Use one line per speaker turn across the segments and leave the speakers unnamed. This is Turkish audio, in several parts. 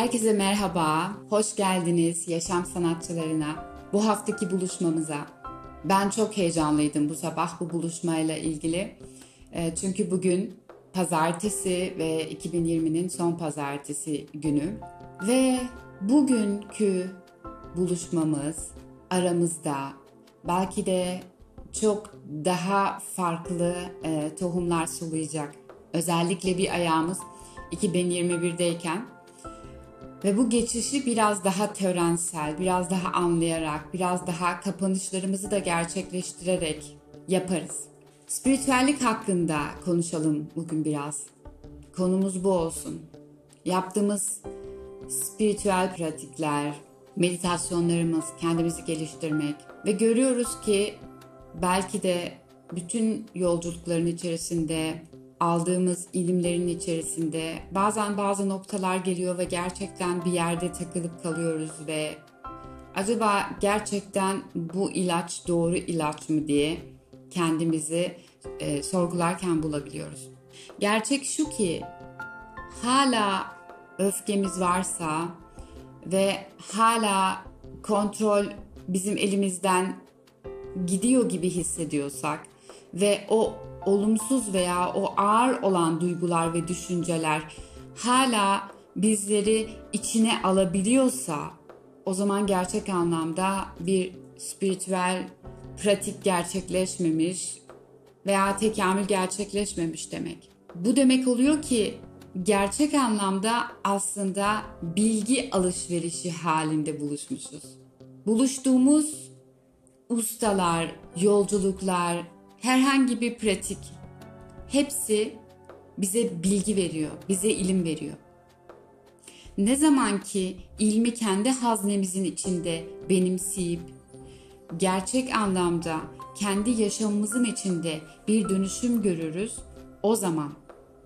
Herkese merhaba, hoş geldiniz yaşam sanatçılarına, bu haftaki buluşmamıza. Ben çok heyecanlıydım bu sabah bu buluşmayla ilgili. E, çünkü bugün pazartesi ve 2020'nin son pazartesi günü. Ve bugünkü buluşmamız aramızda belki de çok daha farklı e, tohumlar sulayacak. Özellikle bir ayağımız 2021'deyken ve bu geçişi biraz daha törensel, biraz daha anlayarak, biraz daha kapanışlarımızı da gerçekleştirerek yaparız. Spiritüellik hakkında konuşalım bugün biraz. Konumuz bu olsun. Yaptığımız spiritüel pratikler, meditasyonlarımız, kendimizi geliştirmek ve görüyoruz ki belki de bütün yolculukların içerisinde aldığımız ilimlerin içerisinde bazen bazı noktalar geliyor ve gerçekten bir yerde takılıp kalıyoruz ve acaba gerçekten bu ilaç doğru ilaç mı diye kendimizi e, sorgularken bulabiliyoruz. Gerçek şu ki hala öfkemiz varsa ve hala kontrol bizim elimizden gidiyor gibi hissediyorsak ve o olumsuz veya o ağır olan duygular ve düşünceler hala bizleri içine alabiliyorsa o zaman gerçek anlamda bir spiritüel pratik gerçekleşmemiş veya tekamül gerçekleşmemiş demek. Bu demek oluyor ki gerçek anlamda aslında bilgi alışverişi halinde buluşmuşuz. Buluştuğumuz ustalar, yolculuklar, herhangi bir pratik hepsi bize bilgi veriyor, bize ilim veriyor. Ne zaman ki ilmi kendi haznemizin içinde benimseyip gerçek anlamda kendi yaşamımızın içinde bir dönüşüm görürüz, o zaman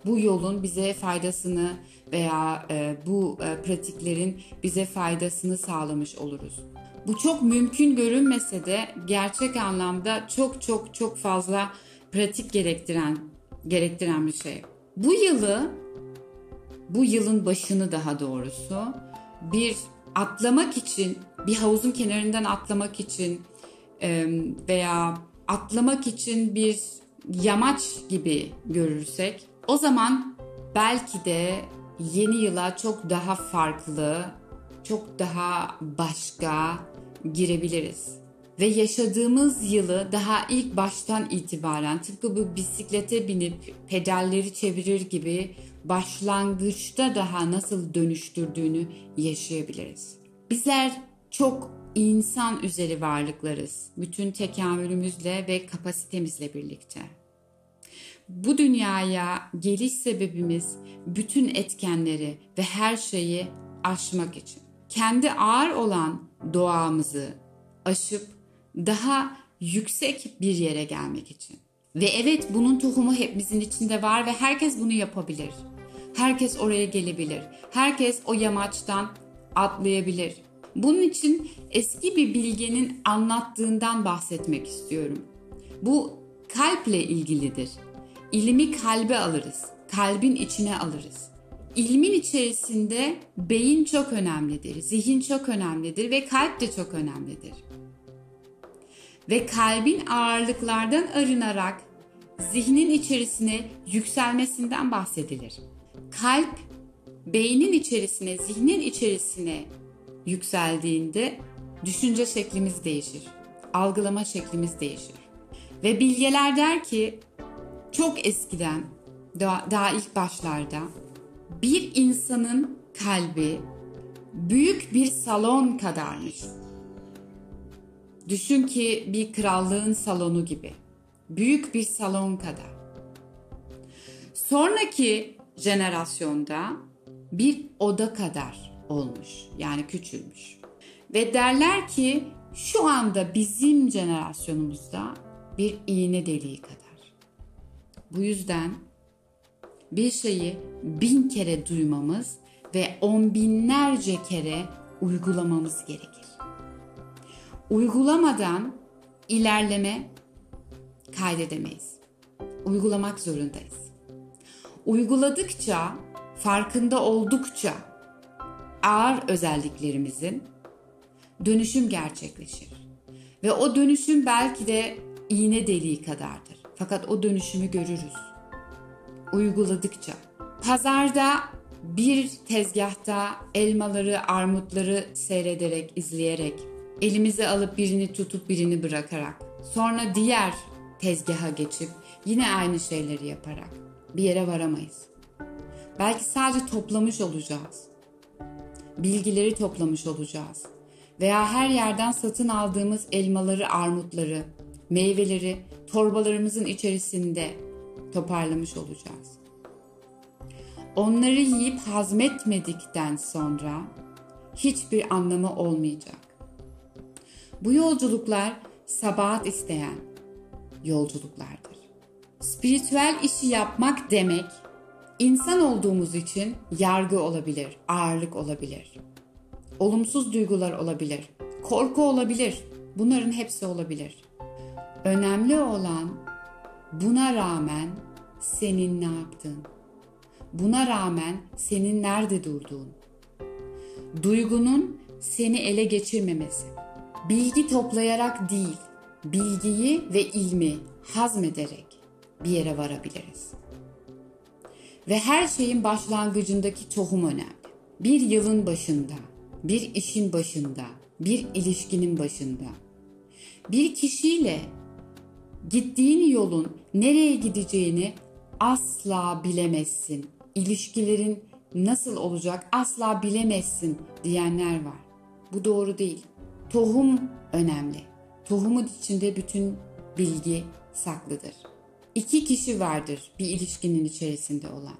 bu yolun bize faydasını veya e, bu e, pratiklerin bize faydasını sağlamış oluruz. Bu çok mümkün görünmese de gerçek anlamda çok çok çok fazla pratik gerektiren gerektiren bir şey. Bu yılı bu yılın başını daha doğrusu bir atlamak için bir havuzun kenarından atlamak için veya atlamak için bir yamaç gibi görürsek o zaman belki de yeni yıla çok daha farklı, çok daha başka girebiliriz. Ve yaşadığımız yılı daha ilk baştan itibaren tıpkı bu bisiklete binip pedalleri çevirir gibi başlangıçta daha nasıl dönüştürdüğünü yaşayabiliriz. Bizler çok insan üzeri varlıklarız. Bütün tekamülümüzle ve kapasitemizle birlikte. Bu dünyaya geliş sebebimiz bütün etkenleri ve her şeyi aşmak için. Kendi ağır olan doğamızı aşıp daha yüksek bir yere gelmek için. Ve evet bunun tohumu hepimizin içinde var ve herkes bunu yapabilir. Herkes oraya gelebilir. Herkes o yamaçtan atlayabilir. Bunun için eski bir bilgenin anlattığından bahsetmek istiyorum. Bu kalple ilgilidir. İlmi kalbe alırız. Kalbin içine alırız. İlmin içerisinde beyin çok önemlidir, zihin çok önemlidir ve kalp de çok önemlidir. Ve kalbin ağırlıklardan arınarak zihnin içerisine yükselmesinden bahsedilir. Kalp beynin içerisine, zihnin içerisine yükseldiğinde düşünce şeklimiz değişir. Algılama şeklimiz değişir. Ve bilgeler der ki çok eskiden daha, ilk başlarda bir insanın kalbi büyük bir salon kadarmış. Düşün ki bir krallığın salonu gibi. Büyük bir salon kadar. Sonraki jenerasyonda bir oda kadar olmuş. Yani küçülmüş. Ve derler ki şu anda bizim jenerasyonumuzda bir iğne deliği kadar. Bu yüzden bir şeyi bin kere duymamız ve on binlerce kere uygulamamız gerekir. Uygulamadan ilerleme kaydedemeyiz. Uygulamak zorundayız. Uyguladıkça, farkında oldukça ağır özelliklerimizin dönüşüm gerçekleşir. Ve o dönüşüm belki de iğne deliği kadardır. Fakat o dönüşümü görürüz. Uyguladıkça. Pazarda bir tezgahta elmaları, armutları seyrederek, izleyerek, elimize alıp birini tutup birini bırakarak, sonra diğer tezgaha geçip yine aynı şeyleri yaparak bir yere varamayız. Belki sadece toplamış olacağız. Bilgileri toplamış olacağız. Veya her yerden satın aldığımız elmaları, armutları, meyveleri torbalarımızın içerisinde toparlamış olacağız. Onları yiyip hazmetmedikten sonra hiçbir anlamı olmayacak. Bu yolculuklar sabahat isteyen yolculuklardır. Spiritüel işi yapmak demek insan olduğumuz için yargı olabilir, ağırlık olabilir. Olumsuz duygular olabilir, korku olabilir. Bunların hepsi olabilir. Önemli olan buna rağmen senin ne yaptığın. Buna rağmen senin nerede durduğun. Duygunun seni ele geçirmemesi. Bilgi toplayarak değil, bilgiyi ve ilmi hazmederek bir yere varabiliriz. Ve her şeyin başlangıcındaki tohum önemli. Bir yılın başında, bir işin başında, bir ilişkinin başında, bir kişiyle gittiğin yolun nereye gideceğini asla bilemezsin. İlişkilerin nasıl olacak asla bilemezsin diyenler var. Bu doğru değil. Tohum önemli. Tohumun içinde bütün bilgi saklıdır. İki kişi vardır bir ilişkinin içerisinde olan.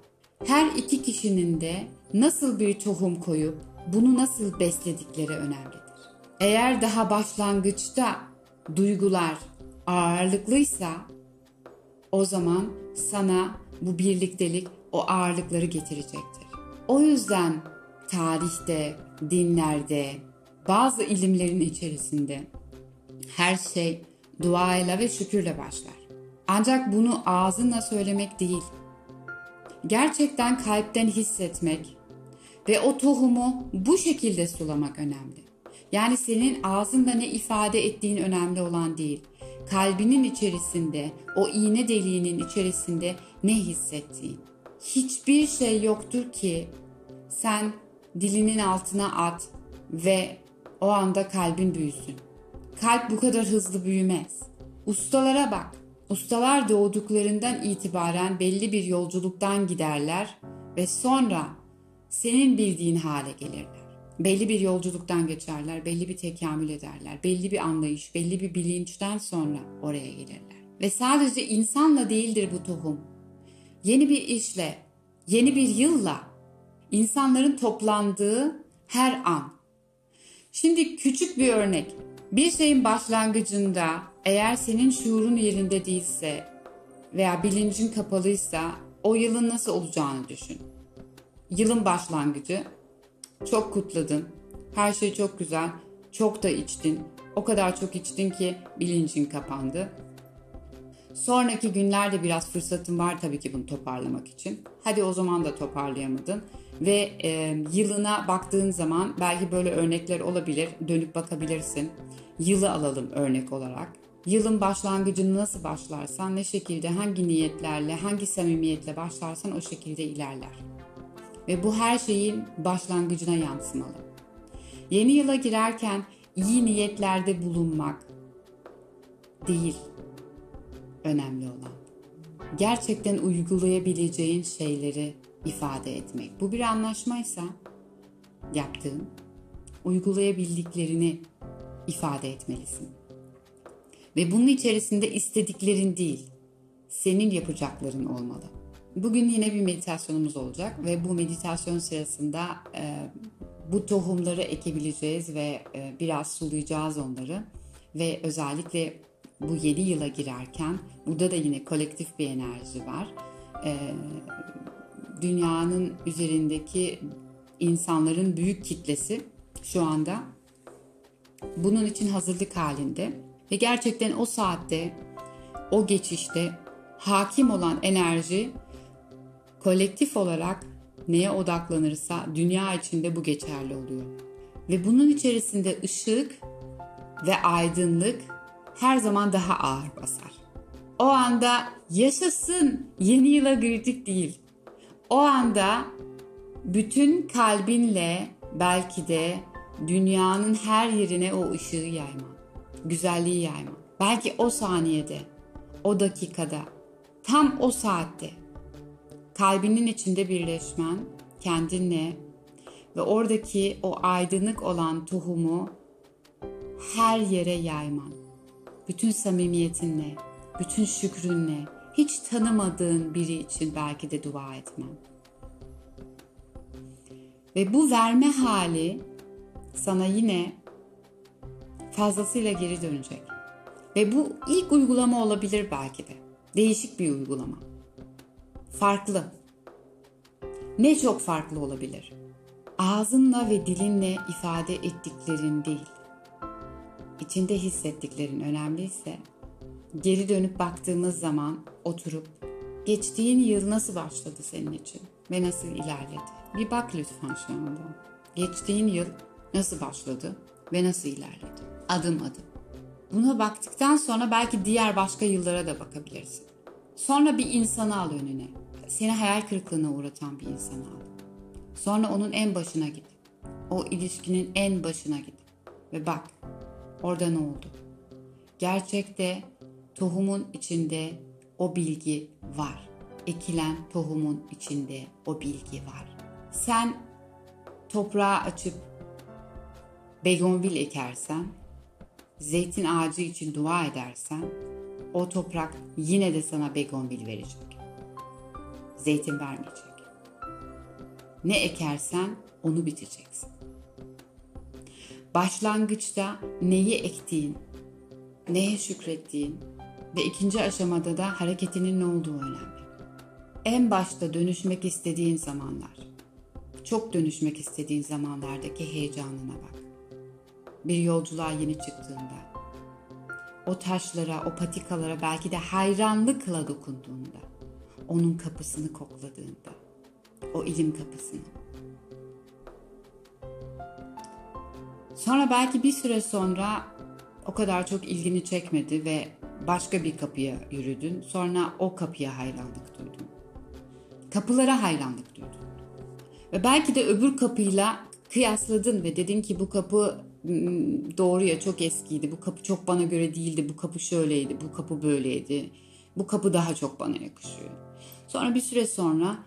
Her iki kişinin de nasıl bir tohum koyup bunu nasıl besledikleri önemlidir. Eğer daha başlangıçta duygular ağırlıklıysa o zaman sana bu birliktelik o ağırlıkları getirecektir. O yüzden tarihte, dinlerde, bazı ilimlerin içerisinde her şey duayla ve şükürle başlar. Ancak bunu ağzınla söylemek değil. Gerçekten kalpten hissetmek ve o tohumu bu şekilde sulamak önemli. Yani senin ağzında ne ifade ettiğin önemli olan değil. Kalbinin içerisinde, o iğne deliğinin içerisinde ne hissettiğin. Hiçbir şey yoktur ki sen dilinin altına at ve o anda kalbin büyüsün. Kalp bu kadar hızlı büyümez. Ustalara bak. Ustalar doğduklarından itibaren belli bir yolculuktan giderler ve sonra senin bildiğin hale gelirler. Belli bir yolculuktan geçerler, belli bir tekamül ederler, belli bir anlayış, belli bir bilinçten sonra oraya gelirler. Ve sadece insanla değildir bu tohum. Yeni bir işle, yeni bir yılla, insanların toplandığı her an. Şimdi küçük bir örnek. Bir şeyin başlangıcında eğer senin şuurun yerinde değilse veya bilincin kapalıysa o yılın nasıl olacağını düşün. Yılın başlangıcı çok kutladın. Her şey çok güzel. Çok da içtin. O kadar çok içtin ki bilincin kapandı. Sonraki günlerde biraz fırsatın var tabii ki bunu toparlamak için. Hadi o zaman da toparlayamadın. Ve e, yılına baktığın zaman belki böyle örnekler olabilir. Dönüp bakabilirsin. Yılı alalım örnek olarak. Yılın başlangıcını nasıl başlarsan, ne şekilde, hangi niyetlerle, hangi samimiyetle başlarsan o şekilde ilerler. Ve bu her şeyin başlangıcına yansımalı. Yeni yıla girerken iyi niyetlerde bulunmak değil önemli olan. Gerçekten uygulayabileceğin şeyleri ifade etmek. Bu bir anlaşmaysa yaptığın, uygulayabildiklerini ifade etmelisin. Ve bunun içerisinde istediklerin değil, senin yapacakların olmalı. Bugün yine bir meditasyonumuz olacak ve bu meditasyon sırasında e, bu tohumları ekebileceğiz ve e, biraz sulayacağız onları. Ve özellikle bu yeni yıla girerken burada da yine kolektif bir enerji var. E, dünyanın üzerindeki insanların büyük kitlesi şu anda bunun için hazırlık halinde ve gerçekten o saatte o geçişte hakim olan enerji kolektif olarak neye odaklanırsa dünya içinde bu geçerli oluyor. Ve bunun içerisinde ışık ve aydınlık her zaman daha ağır basar. O anda yaşasın yeni yıla girdik değil. O anda bütün kalbinle belki de dünyanın her yerine o ışığı yayma, güzelliği yayma. Belki o saniyede, o dakikada, tam o saatte kalbinin içinde birleşmen kendinle ve oradaki o aydınlık olan tohumu her yere yayman. Bütün samimiyetinle, bütün şükrünle, hiç tanımadığın biri için belki de dua etmen. Ve bu verme hali sana yine fazlasıyla geri dönecek. Ve bu ilk uygulama olabilir belki de. Değişik bir uygulama. Farklı. Ne çok farklı olabilir? Ağzınla ve dilinle ifade ettiklerin değil. İçinde hissettiklerin önemliyse geri dönüp baktığımız zaman oturup geçtiğin yıl nasıl başladı senin için ve nasıl ilerledi? Bir bak lütfen şu anda. Geçtiğin yıl nasıl başladı ve nasıl ilerledi? Adım adım. Buna baktıktan sonra belki diğer başka yıllara da bakabilirsin. Sonra bir insanı al önüne. Seni hayal kırıklığına uğratan bir insanı al. Sonra onun en başına git. O ilişkinin en başına git. Ve bak orada ne oldu? Gerçekte tohumun içinde o bilgi var. Ekilen tohumun içinde o bilgi var. Sen toprağı açıp begonvil ekersen, zeytin ağacı için dua edersen, o toprak yine de sana begonvil verecek. Zeytin vermeyecek. Ne ekersen onu biteceksin. Başlangıçta neyi ektiğin, neye şükrettiğin ve ikinci aşamada da hareketinin ne olduğu önemli. En başta dönüşmek istediğin zamanlar, çok dönüşmek istediğin zamanlardaki heyecanına bak. Bir yolculuğa yeni çıktığında, o taşlara, o patikalara belki de hayranlıkla dokunduğunda, onun kapısını kokladığında, o ilim kapısını. Sonra belki bir süre sonra o kadar çok ilgini çekmedi ve başka bir kapıya yürüdün. Sonra o kapıya hayranlık duydun. Kapılara hayranlık duydun. Ve belki de öbür kapıyla kıyasladın ve dedin ki bu kapı doğru ya çok eskiydi. Bu kapı çok bana göre değildi. Bu kapı şöyleydi. Bu kapı böyleydi. Bu kapı daha çok bana yakışıyor. Sonra bir süre sonra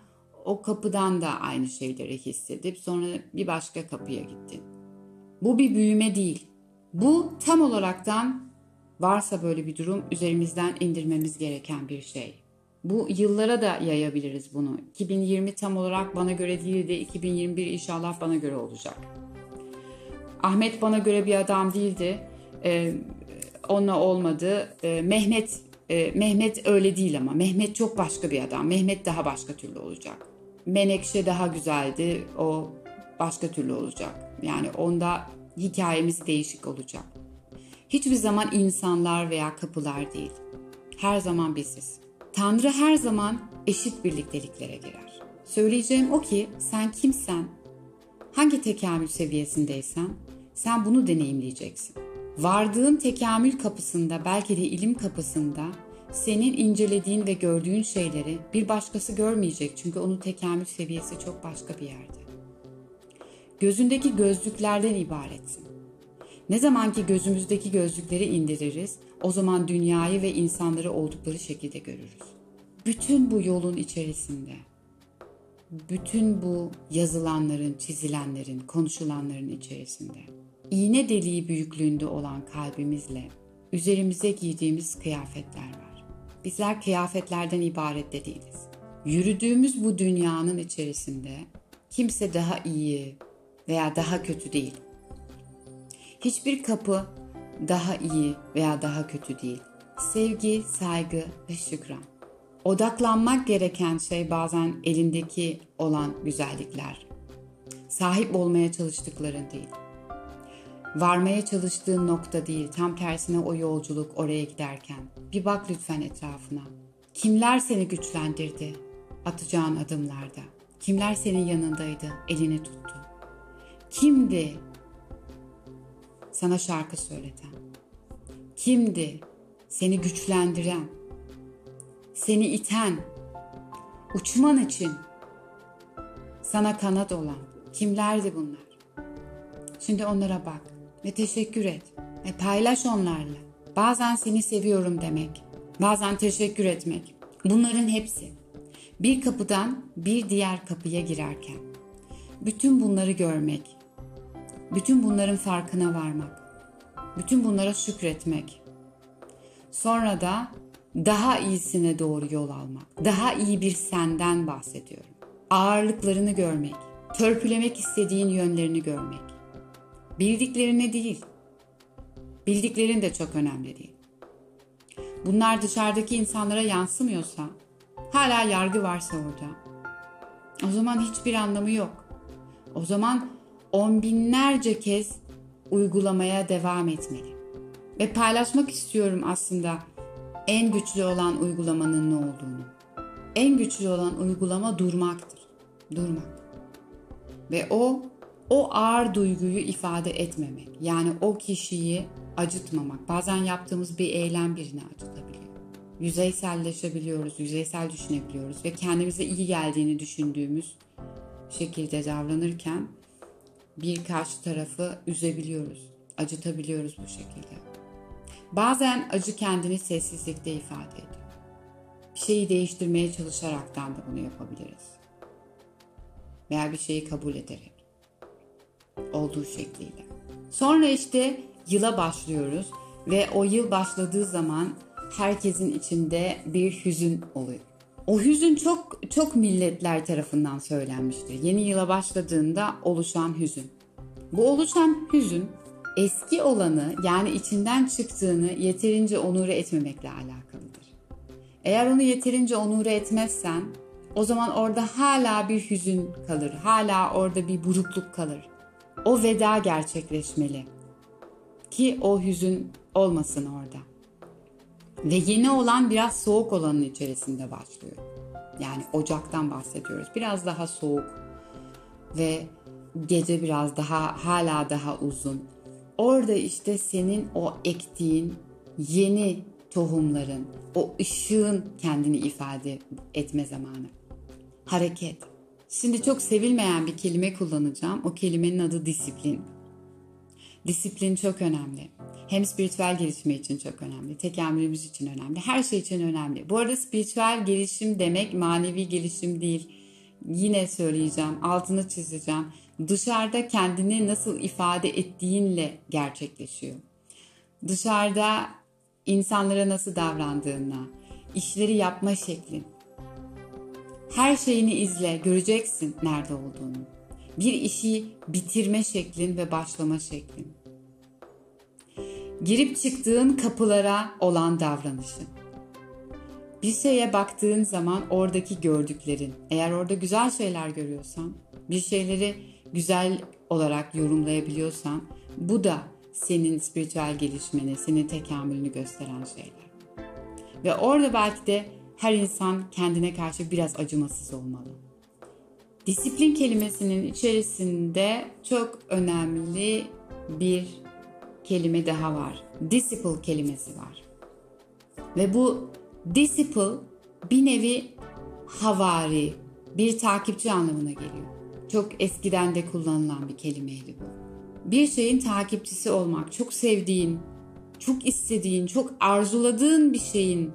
o kapıdan da aynı şeyleri hissedip sonra bir başka kapıya gittin. Bu bir büyüme değil. Bu tam olaraktan varsa böyle bir durum üzerimizden indirmemiz gereken bir şey. Bu yıllara da yayabiliriz bunu. 2020 tam olarak bana göre değil de 2021 inşallah bana göre olacak. Ahmet bana göre bir adam değildi. Ee, onunla olmadı. Ee, Mehmet e, Mehmet öyle değil ama. Mehmet çok başka bir adam. Mehmet daha başka türlü olacak. Menekşe daha güzeldi. O başka türlü olacak. Yani onda hikayemiz değişik olacak. Hiçbir zaman insanlar veya kapılar değil. Her zaman biziz. Tanrı her zaman eşit birlikteliklere girer. Söyleyeceğim o ki sen kimsen, hangi tekamül seviyesindeysen sen bunu deneyimleyeceksin. Vardığın tekamül kapısında belki de ilim kapısında senin incelediğin ve gördüğün şeyleri bir başkası görmeyecek çünkü onun tekamül seviyesi çok başka bir yerde. Gözündeki gözlüklerden ibaretsin. Ne zaman ki gözümüzdeki gözlükleri indiririz, o zaman dünyayı ve insanları oldukları şekilde görürüz. Bütün bu yolun içerisinde, bütün bu yazılanların, çizilenlerin, konuşulanların içerisinde, iğne deliği büyüklüğünde olan kalbimizle üzerimize giydiğimiz kıyafetler var. Bizler kıyafetlerden ibaret de değiliz. Yürüdüğümüz bu dünyanın içerisinde kimse daha iyi veya daha kötü değil. Hiçbir kapı daha iyi veya daha kötü değil. Sevgi, saygı ve şükran. Odaklanmak gereken şey bazen elindeki olan güzellikler. Sahip olmaya çalıştıkların değil. Varmaya çalıştığın nokta değil, tam tersine o yolculuk oraya giderken. Bir bak lütfen etrafına. Kimler seni güçlendirdi atacağın adımlarda? Kimler senin yanındaydı, elini tuttu? Kimdi sana şarkı söyleten? Kimdi seni güçlendiren, seni iten, uçman için sana kanat olan kimlerdi bunlar? Şimdi onlara bak ve teşekkür et ve paylaş onlarla. Bazen seni seviyorum demek, bazen teşekkür etmek. Bunların hepsi bir kapıdan bir diğer kapıya girerken bütün bunları görmek, bütün bunların farkına varmak, bütün bunlara şükretmek. Sonra da daha iyisine doğru yol almak, daha iyi bir senden bahsediyorum. Ağırlıklarını görmek, törpülemek istediğin yönlerini görmek. Bildiklerini değil, bildiklerin de çok önemli değil. Bunlar dışarıdaki insanlara yansımıyorsa, hala yargı varsa orada, o zaman hiçbir anlamı yok. O zaman on binlerce kez uygulamaya devam etmeli. Ve paylaşmak istiyorum aslında en güçlü olan uygulamanın ne olduğunu. En güçlü olan uygulama durmaktır. Durmak. Ve o o ağır duyguyu ifade etmemek. Yani o kişiyi acıtmamak. Bazen yaptığımız bir eylem birini acıtabiliyor. Yüzeyselleşebiliyoruz, yüzeysel düşünebiliyoruz ve kendimize iyi geldiğini düşündüğümüz şekilde davranırken bir karşı tarafı üzebiliyoruz, acıtabiliyoruz bu şekilde. Bazen acı kendini sessizlikte ifade ediyor. Bir şeyi değiştirmeye çalışaraktan da bunu yapabiliriz. Veya bir şeyi kabul ederek. Olduğu şekliyle. Sonra işte yıla başlıyoruz ve o yıl başladığı zaman herkesin içinde bir hüzün oluyor. O hüzün çok çok milletler tarafından söylenmiştir. Yeni yıla başladığında oluşan hüzün. Bu oluşan hüzün eski olanı yani içinden çıktığını yeterince onure etmemekle alakalıdır. Eğer onu yeterince onure etmezsen o zaman orada hala bir hüzün kalır. Hala orada bir burukluk kalır. O veda gerçekleşmeli. Ki o hüzün olmasın orada. Ve yeni olan biraz soğuk olanın içerisinde başlıyor. Yani ocaktan bahsediyoruz. Biraz daha soğuk ve gece biraz daha hala daha uzun. Orada işte senin o ektiğin yeni tohumların, o ışığın kendini ifade etme zamanı. Hareket. Şimdi çok sevilmeyen bir kelime kullanacağım. O kelimenin adı disiplin. Disiplin çok önemli. Hem spiritüel gelişme için çok önemli, tekamülümüz için önemli, her şey için önemli. Bu arada spiritüel gelişim demek manevi gelişim değil. Yine söyleyeceğim, altını çizeceğim. Dışarıda kendini nasıl ifade ettiğinle gerçekleşiyor. Dışarıda insanlara nasıl davrandığına, işleri yapma şeklin. Her şeyini izle, göreceksin nerede olduğunu. Bir işi bitirme şeklin ve başlama şeklin girip çıktığın kapılara olan davranışın. Bir şeye baktığın zaman oradaki gördüklerin, eğer orada güzel şeyler görüyorsan, bir şeyleri güzel olarak yorumlayabiliyorsan, bu da senin spiritüel gelişmeni, senin tekamülünü gösteren şeyler. Ve orada belki de her insan kendine karşı biraz acımasız olmalı. Disiplin kelimesinin içerisinde çok önemli bir kelime daha var. Disciple kelimesi var. Ve bu disciple bir nevi havari, bir takipçi anlamına geliyor. Çok eskiden de kullanılan bir kelimeydi bu. Bir şeyin takipçisi olmak, çok sevdiğin, çok istediğin, çok arzuladığın bir şeyin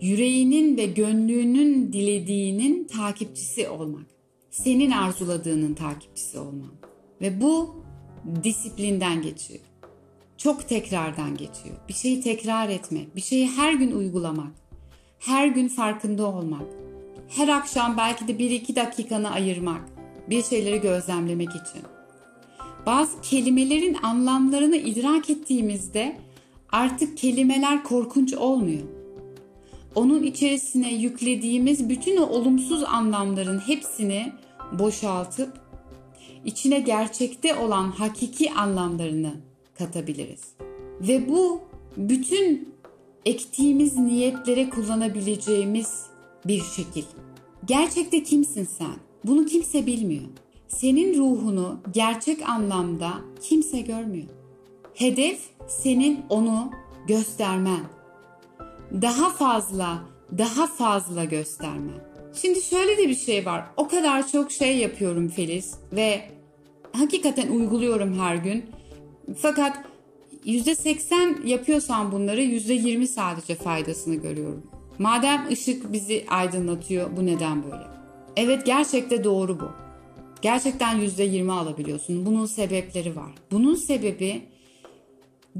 yüreğinin ve gönlünün dilediğinin takipçisi olmak. Senin arzuladığının takipçisi olman. Ve bu disiplinden geçiyor çok tekrardan geçiyor. Bir şeyi tekrar etmek, bir şeyi her gün uygulamak, her gün farkında olmak, her akşam belki de bir iki dakikanı ayırmak, bir şeyleri gözlemlemek için. Bazı kelimelerin anlamlarını idrak ettiğimizde artık kelimeler korkunç olmuyor. Onun içerisine yüklediğimiz bütün o olumsuz anlamların hepsini boşaltıp içine gerçekte olan hakiki anlamlarını katabiliriz. Ve bu bütün ektiğimiz niyetlere kullanabileceğimiz bir şekil. Gerçekte kimsin sen? Bunu kimse bilmiyor. Senin ruhunu gerçek anlamda kimse görmüyor. Hedef senin onu göstermen. Daha fazla, daha fazla göstermen. Şimdi şöyle de bir şey var. O kadar çok şey yapıyorum Filiz ve hakikaten uyguluyorum her gün. Fakat %80 yapıyorsam bunları %20 sadece faydasını görüyorum. Madem ışık bizi aydınlatıyor bu neden böyle? Evet gerçekte doğru bu. Gerçekten %20 alabiliyorsun. Bunun sebepleri var. Bunun sebebi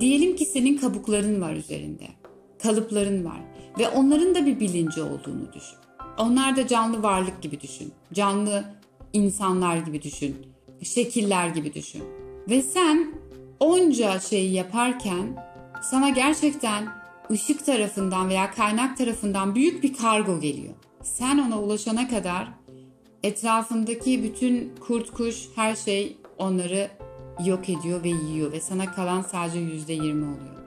diyelim ki senin kabukların var üzerinde. Kalıpların var ve onların da bir bilinci olduğunu düşün. Onlar da canlı varlık gibi düşün. Canlı insanlar gibi düşün. Şekiller gibi düşün. Ve sen onca şeyi yaparken sana gerçekten ışık tarafından veya kaynak tarafından büyük bir kargo geliyor. Sen ona ulaşana kadar etrafındaki bütün kurt kuş her şey onları yok ediyor ve yiyor ve sana kalan sadece yüzde yirmi oluyor.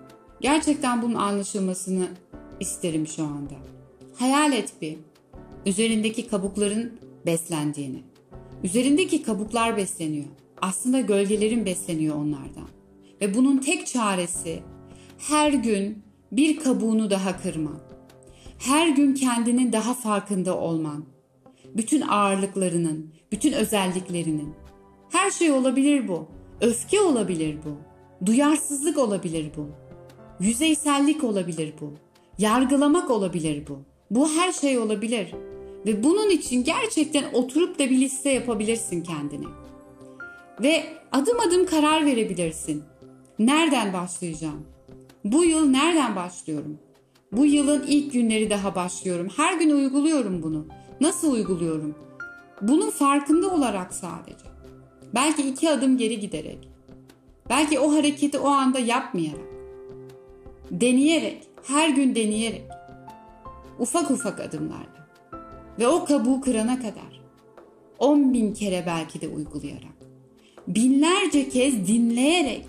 Gerçekten bunun anlaşılmasını isterim şu anda. Hayal et bir üzerindeki kabukların beslendiğini. Üzerindeki kabuklar besleniyor. Aslında gölgelerin besleniyor onlardan. Ve bunun tek çaresi her gün bir kabuğunu daha kırman. Her gün kendinin daha farkında olman. Bütün ağırlıklarının, bütün özelliklerinin. Her şey olabilir bu. Öfke olabilir bu. Duyarsızlık olabilir bu. Yüzeysellik olabilir bu. Yargılamak olabilir bu. Bu her şey olabilir. Ve bunun için gerçekten oturup da bir liste yapabilirsin kendine. Ve adım adım karar verebilirsin. Nereden başlayacağım? Bu yıl nereden başlıyorum? Bu yılın ilk günleri daha başlıyorum. Her gün uyguluyorum bunu. Nasıl uyguluyorum? Bunun farkında olarak sadece. Belki iki adım geri giderek. Belki o hareketi o anda yapmayarak. Deneyerek, her gün deneyerek. Ufak ufak adımlarla. Ve o kabuğu kırana kadar. 10 bin kere belki de uygulayarak. Binlerce kez dinleyerek.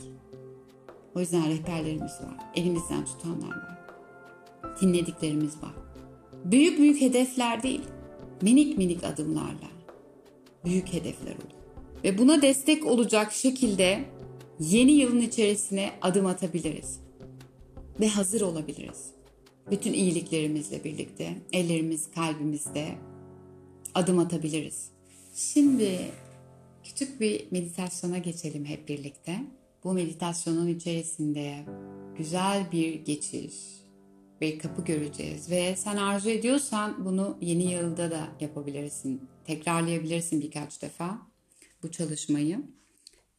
O yüzden rehberlerimiz var. Elimizden tutanlar var. Dinlediklerimiz var. Büyük büyük hedefler değil. Minik minik adımlarla. Büyük hedefler olur. Ve buna destek olacak şekilde yeni yılın içerisine adım atabiliriz. Ve hazır olabiliriz bütün iyiliklerimizle birlikte ellerimiz kalbimizde adım atabiliriz. Şimdi küçük bir meditasyona geçelim hep birlikte. Bu meditasyonun içerisinde güzel bir geçiş, bir kapı göreceğiz ve sen arzu ediyorsan bunu yeni yılda da yapabilirsin. Tekrarlayabilirsin birkaç defa bu çalışmayı.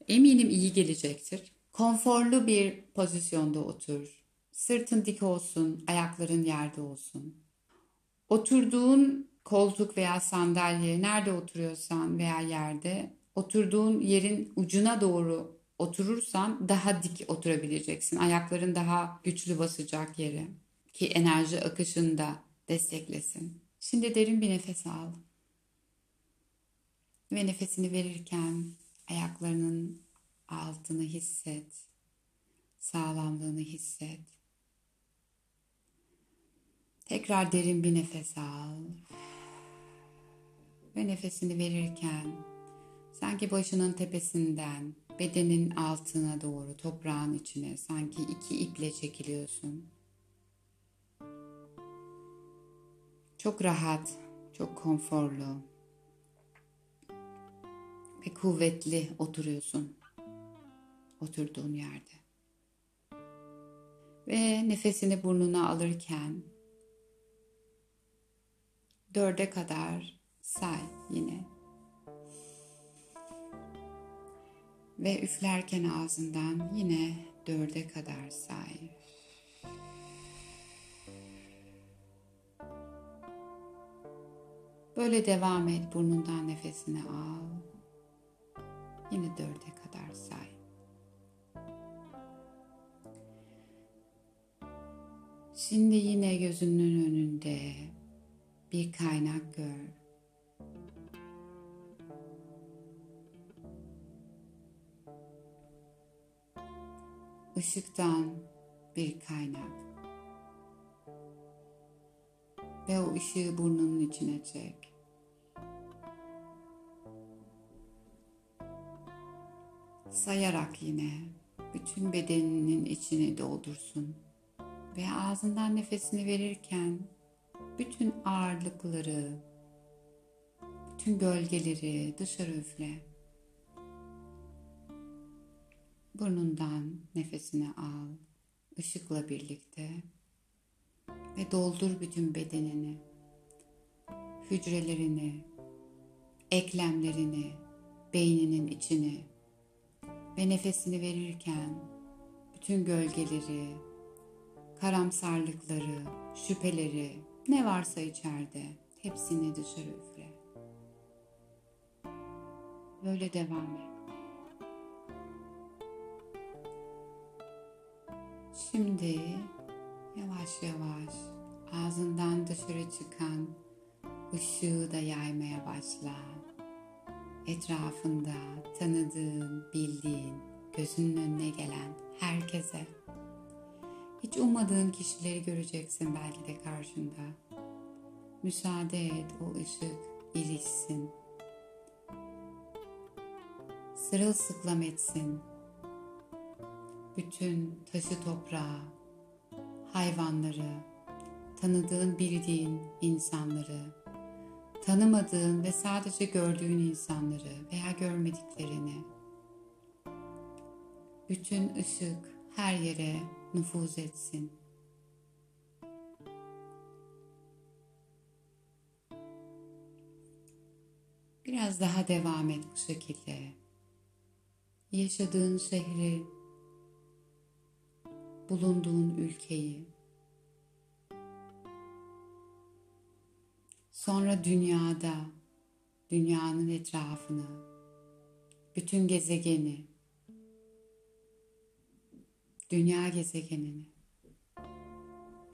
Eminim iyi gelecektir. Konforlu bir pozisyonda otur Sırtın dik olsun, ayakların yerde olsun. Oturduğun koltuk veya sandalye nerede oturuyorsan veya yerde oturduğun yerin ucuna doğru oturursan daha dik oturabileceksin. Ayakların daha güçlü basacak yere ki enerji akışını da desteklesin. Şimdi derin bir nefes al. Ve nefesini verirken ayaklarının altını hisset. Sağlamlığını hisset. Tekrar derin bir nefes al. Ve nefesini verirken sanki başının tepesinden bedenin altına doğru toprağın içine sanki iki iple çekiliyorsun. Çok rahat, çok konforlu ve kuvvetli oturuyorsun oturduğun yerde. Ve nefesini burnuna alırken dörde kadar say yine. Ve üflerken ağzından yine dörde kadar say. Böyle devam et. Burnundan nefesini al. Yine dörde kadar say. Şimdi yine gözünün önünde bir kaynak gör. Işıktan bir kaynak. Ve o ışığı burnunun içine çek. Sayarak yine bütün bedeninin içini doldursun ve ağzından nefesini verirken bütün ağırlıkları, bütün gölgeleri dışarı üfle. Burnundan nefesini al, ışıkla birlikte ve doldur bütün bedenini, hücrelerini, eklemlerini, beyninin içini ve nefesini verirken bütün gölgeleri, karamsarlıkları, şüpheleri, ne varsa içeride hepsini dışarı üfle. Böyle devam et. Şimdi yavaş yavaş ağzından dışarı çıkan ışığı da yaymaya başla. Etrafında tanıdığın, bildiğin, gözünün önüne gelen herkese. Hiç ummadığın kişileri göreceksin belki de karşında. Müsaade et o ışık ilişsin. Sırılsıklam etsin. Bütün taşı toprağı, hayvanları, tanıdığın bildiğin insanları, tanımadığın ve sadece gördüğün insanları veya görmediklerini, bütün ışık her yere nüfuz etsin. Biraz daha devam et bu şekilde. Yaşadığın şehri, bulunduğun ülkeyi, sonra dünyada, dünyanın etrafını, bütün gezegeni, dünya gezegenini,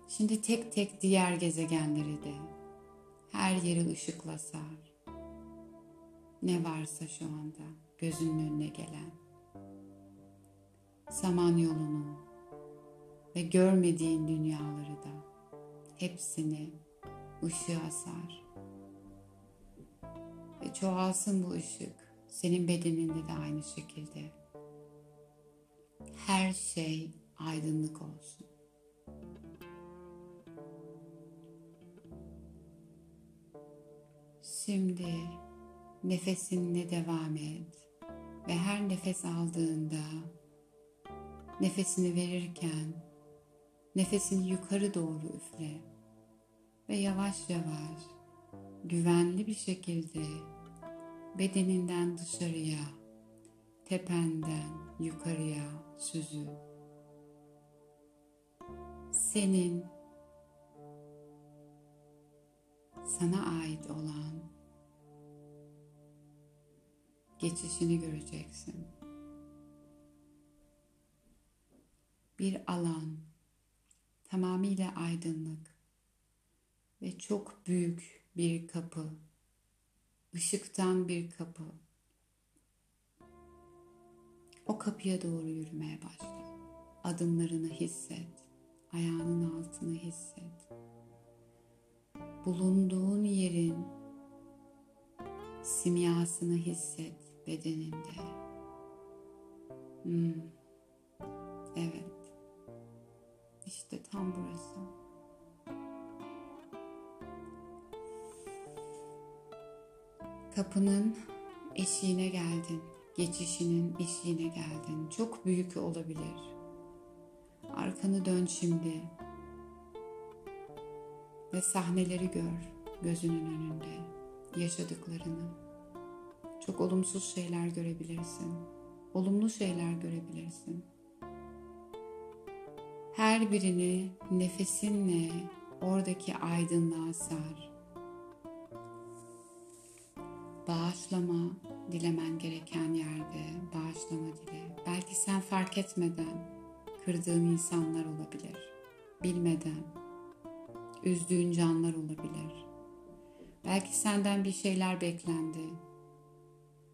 şimdi tek tek diğer gezegenleri de her yeri ışıkla sar. Ne varsa şu anda gözünün önüne gelen, Samanyolu'nu ve görmediğin dünyaları da hepsini ışığa sar. Ve çoğalsın bu ışık senin bedeninde de aynı şekilde. Her şey aydınlık olsun. Şimdi nefesinle devam et ve her nefes aldığında nefesini verirken nefesini yukarı doğru üfle ve yavaş yavaş güvenli bir şekilde bedeninden dışarıya, tependen yukarıya süzül. Senin sana ait olan geçişini göreceksin. Bir alan, tamamıyla aydınlık ve çok büyük bir kapı, ışıktan bir kapı. O kapıya doğru yürümeye başla. Adımlarını hisset, ayağının altını hisset. Bulunduğun yerin simyasını hisset bedeninde. Hmm. Evet. İşte tam burası. Kapının eşiğine geldin. Geçişinin eşiğine geldin. Çok büyük olabilir. Arkanı dön şimdi. Ve sahneleri gör gözünün önünde. Yaşadıklarını. Çok olumsuz şeyler görebilirsin. Olumlu şeyler görebilirsin. Her birini nefesinle oradaki aydınlığa sar. Bağışlama dilemen gereken yerde bağışlama dile. Belki sen fark etmeden kırdığın insanlar olabilir. Bilmeden üzdüğün canlar olabilir. Belki senden bir şeyler beklendi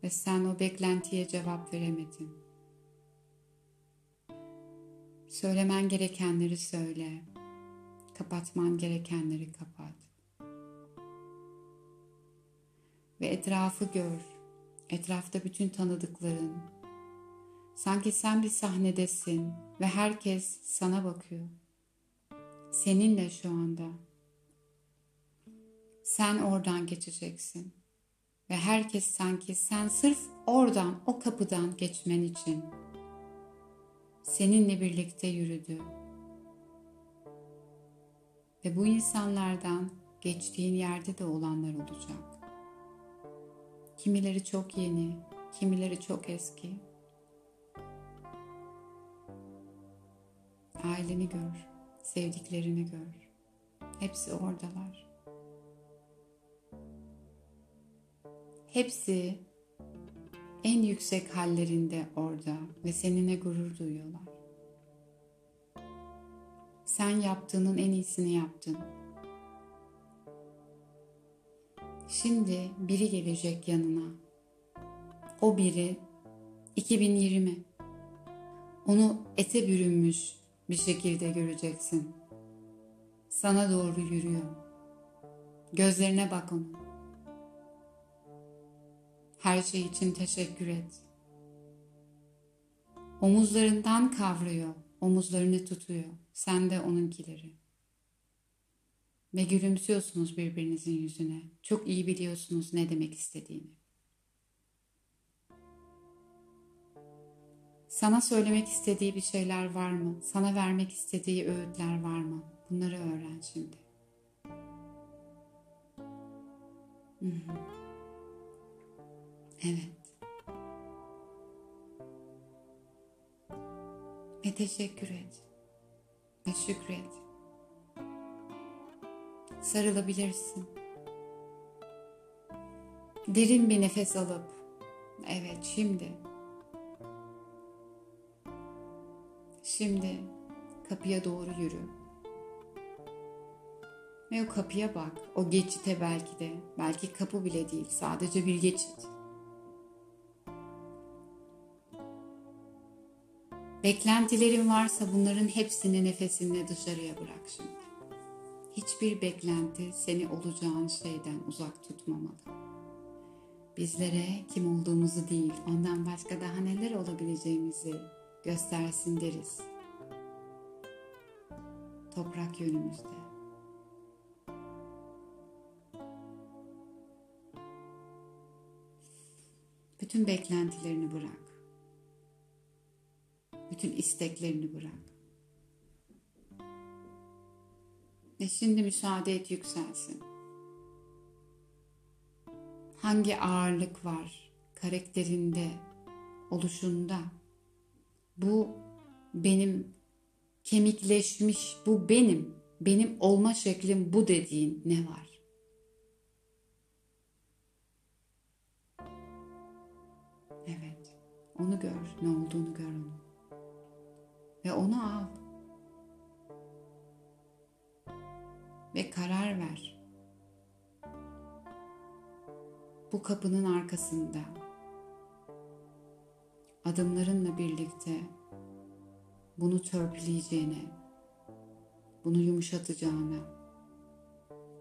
ve sen o beklentiye cevap veremedin. Söylemen gerekenleri söyle. Kapatman gerekenleri kapat. Ve etrafı gör. Etrafta bütün tanıdıkların, Sanki sen bir sahnedesin ve herkes sana bakıyor. Seninle şu anda. Sen oradan geçeceksin. Ve herkes sanki sen sırf oradan, o kapıdan geçmen için seninle birlikte yürüdü. Ve bu insanlardan geçtiğin yerde de olanlar olacak. Kimileri çok yeni, kimileri çok eski. Aileni gör, sevdiklerini gör. Hepsi oradalar. Hepsi en yüksek hallerinde orada ve seninle gurur duyuyorlar. Sen yaptığının en iyisini yaptın. Şimdi biri gelecek yanına. O biri 2020. Onu ete bürünmüş bir şekilde göreceksin. Sana doğru yürüyor. Gözlerine bak onun. Her şey için teşekkür et. Omuzlarından kavrıyor, omuzlarını tutuyor. Sen de onunkileri. Ve gülümsüyorsunuz birbirinizin yüzüne. Çok iyi biliyorsunuz ne demek istediğini. Sana söylemek istediği bir şeyler var mı? Sana vermek istediği öğütler var mı? Bunları öğren şimdi. Evet. Ve teşekkür et. Ve şükret. Sarılabilirsin. Derin bir nefes alıp, evet şimdi Şimdi kapıya doğru yürü. Ve o kapıya bak. O geçite belki de. Belki kapı bile değil. Sadece bir geçit. Beklentilerin varsa bunların hepsini nefesinle dışarıya bırak şimdi. Hiçbir beklenti seni olacağın şeyden uzak tutmamalı. Bizlere kim olduğumuzu değil, ondan başka daha neler olabileceğimizi göstersin deriz. Toprak yönümüzde. Bütün beklentilerini bırak. Bütün isteklerini bırak. Ve şimdi müsaade et yükselsin. Hangi ağırlık var karakterinde, oluşunda? Bu benim kemikleşmiş, bu benim, benim olma şeklim bu dediğin ne var? Evet, onu gör, ne olduğunu gör onu. Ve onu al. Ve karar ver. Bu kapının arkasında. Adımlarınla birlikte bunu törpüleyeceğine, bunu yumuşatacağına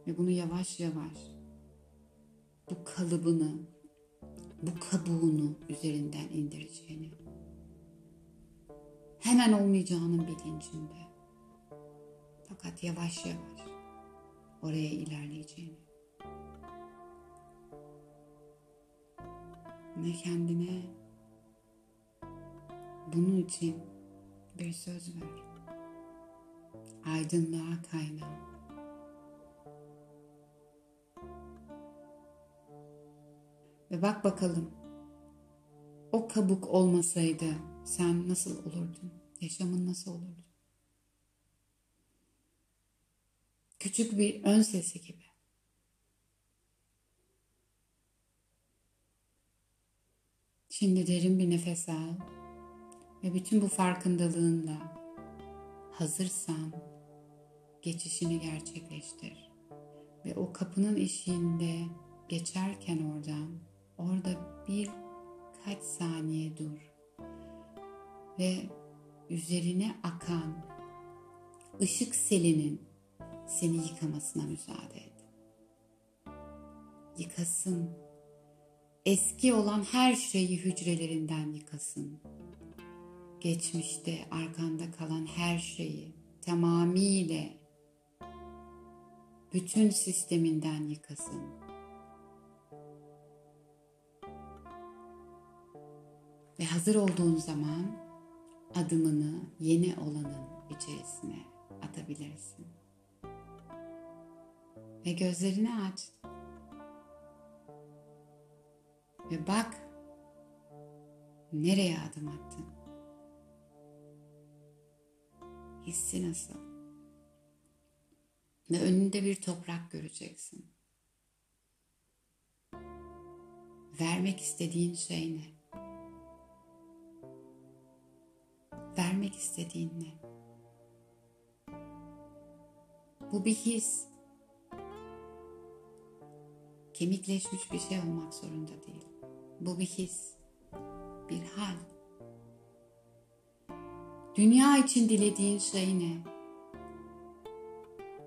ve bunu yavaş yavaş bu kalıbını, bu kabuğunu üzerinden indireceğini, hemen olmayacağının bilincinde, fakat yavaş yavaş oraya ilerleyeceğini ve kendine bunun için bir söz ver. Aydınlığa kaynağı. Ve bak bakalım o kabuk olmasaydı sen nasıl olurdun? Yaşamın nasıl olurdu? Küçük bir ön sesi gibi. Şimdi derin bir nefes al ve bütün bu farkındalığınla hazırsan geçişini gerçekleştir. Ve o kapının eşiğinde geçerken oradan orada bir kaç saniye dur. Ve üzerine akan ışık selinin seni yıkamasına müsaade et. Yıkasın. Eski olan her şeyi hücrelerinden yıkasın geçmişte arkanda kalan her şeyi tamamıyla bütün sisteminden yıkasın. Ve hazır olduğun zaman adımını yeni olanın içerisine atabilirsin. Ve gözlerini aç. Ve bak nereye adım attın. Hissi nasıl? Ve önünde bir toprak göreceksin. Vermek istediğin şey ne? Vermek istediğin ne? Bu bir his. Kemikleşmiş bir şey olmak zorunda değil. Bu bir his, bir hal. Dünya için dilediğin şey ne?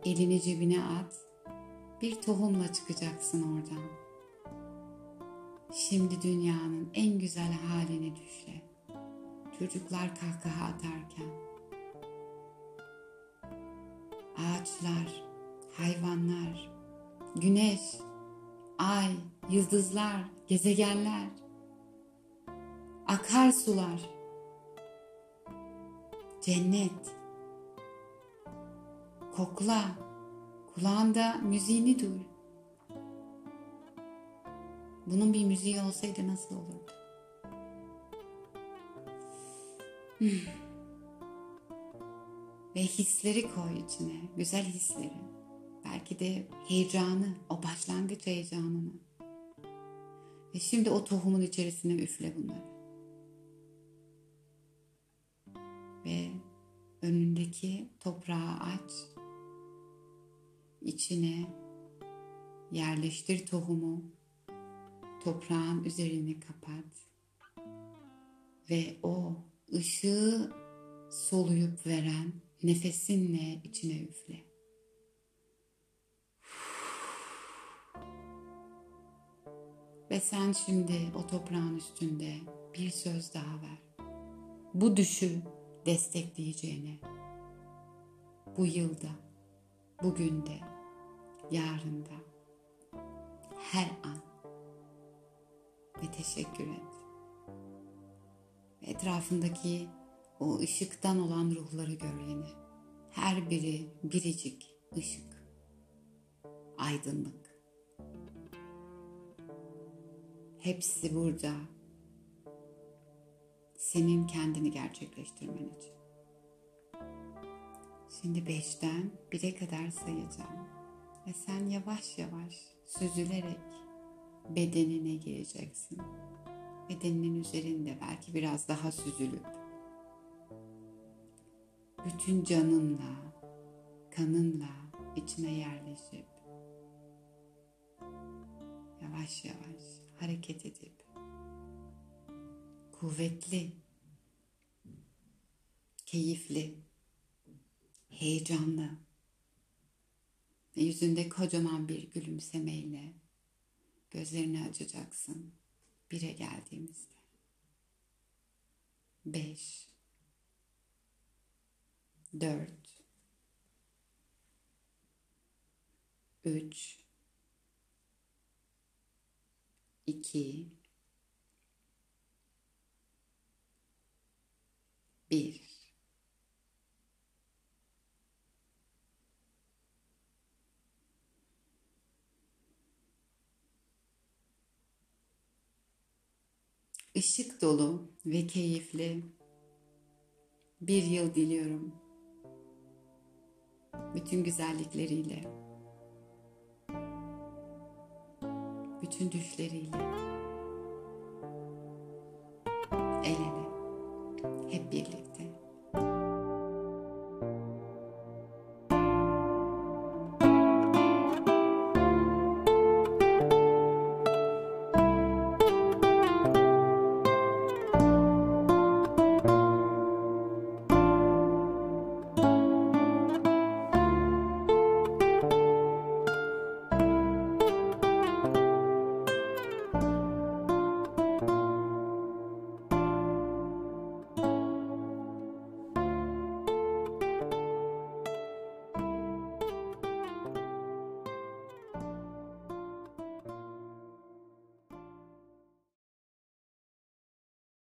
Elini cebine at, bir tohumla çıkacaksın oradan. Şimdi dünyanın en güzel halini düşle. Çocuklar kahkaha atarken. Ağaçlar, hayvanlar, güneş, ay, yıldızlar, gezegenler, akarsular, cennet, kokla, kulağında müziğini duy. Bunun bir müziği olsaydı nasıl olurdu? Hmm. Ve hisleri koy içine, güzel hisleri. Belki de heyecanı, o başlangıç heyecanını. Ve şimdi o tohumun içerisine üfle bunları. Ve önündeki toprağı aç. İçine yerleştir tohumu. Toprağın üzerini kapat. Ve o ışığı soluyup veren nefesinle içine üfle. Ve sen şimdi o toprağın üstünde bir söz daha ver. Bu düşü destekleyeceğine. Bu yılda, bugünde, yarında, her an ve teşekkür et. Etrafındaki o ışıktan olan ruhları gör yine. Her biri biricik ışık, aydınlık. Hepsi burada. Senin kendini gerçekleştirmen için. Şimdi beşten bire kadar sayacağım. Ve sen yavaş yavaş süzülerek bedenine gireceksin. Bedeninin üzerinde belki biraz daha süzülüp bütün canınla, kanınla içine yerleşip yavaş yavaş hareket edip kuvvetli, keyifli, heyecanlı ve yüzünde kocaman bir gülümsemeyle gözlerini açacaksın bire geldiğimizde. Beş, dört, üç, 2 1 Işık dolu ve keyifli bir yıl diliyorum. Bütün güzellikleriyle. Bütün düşleriyle el ele hep birlikte.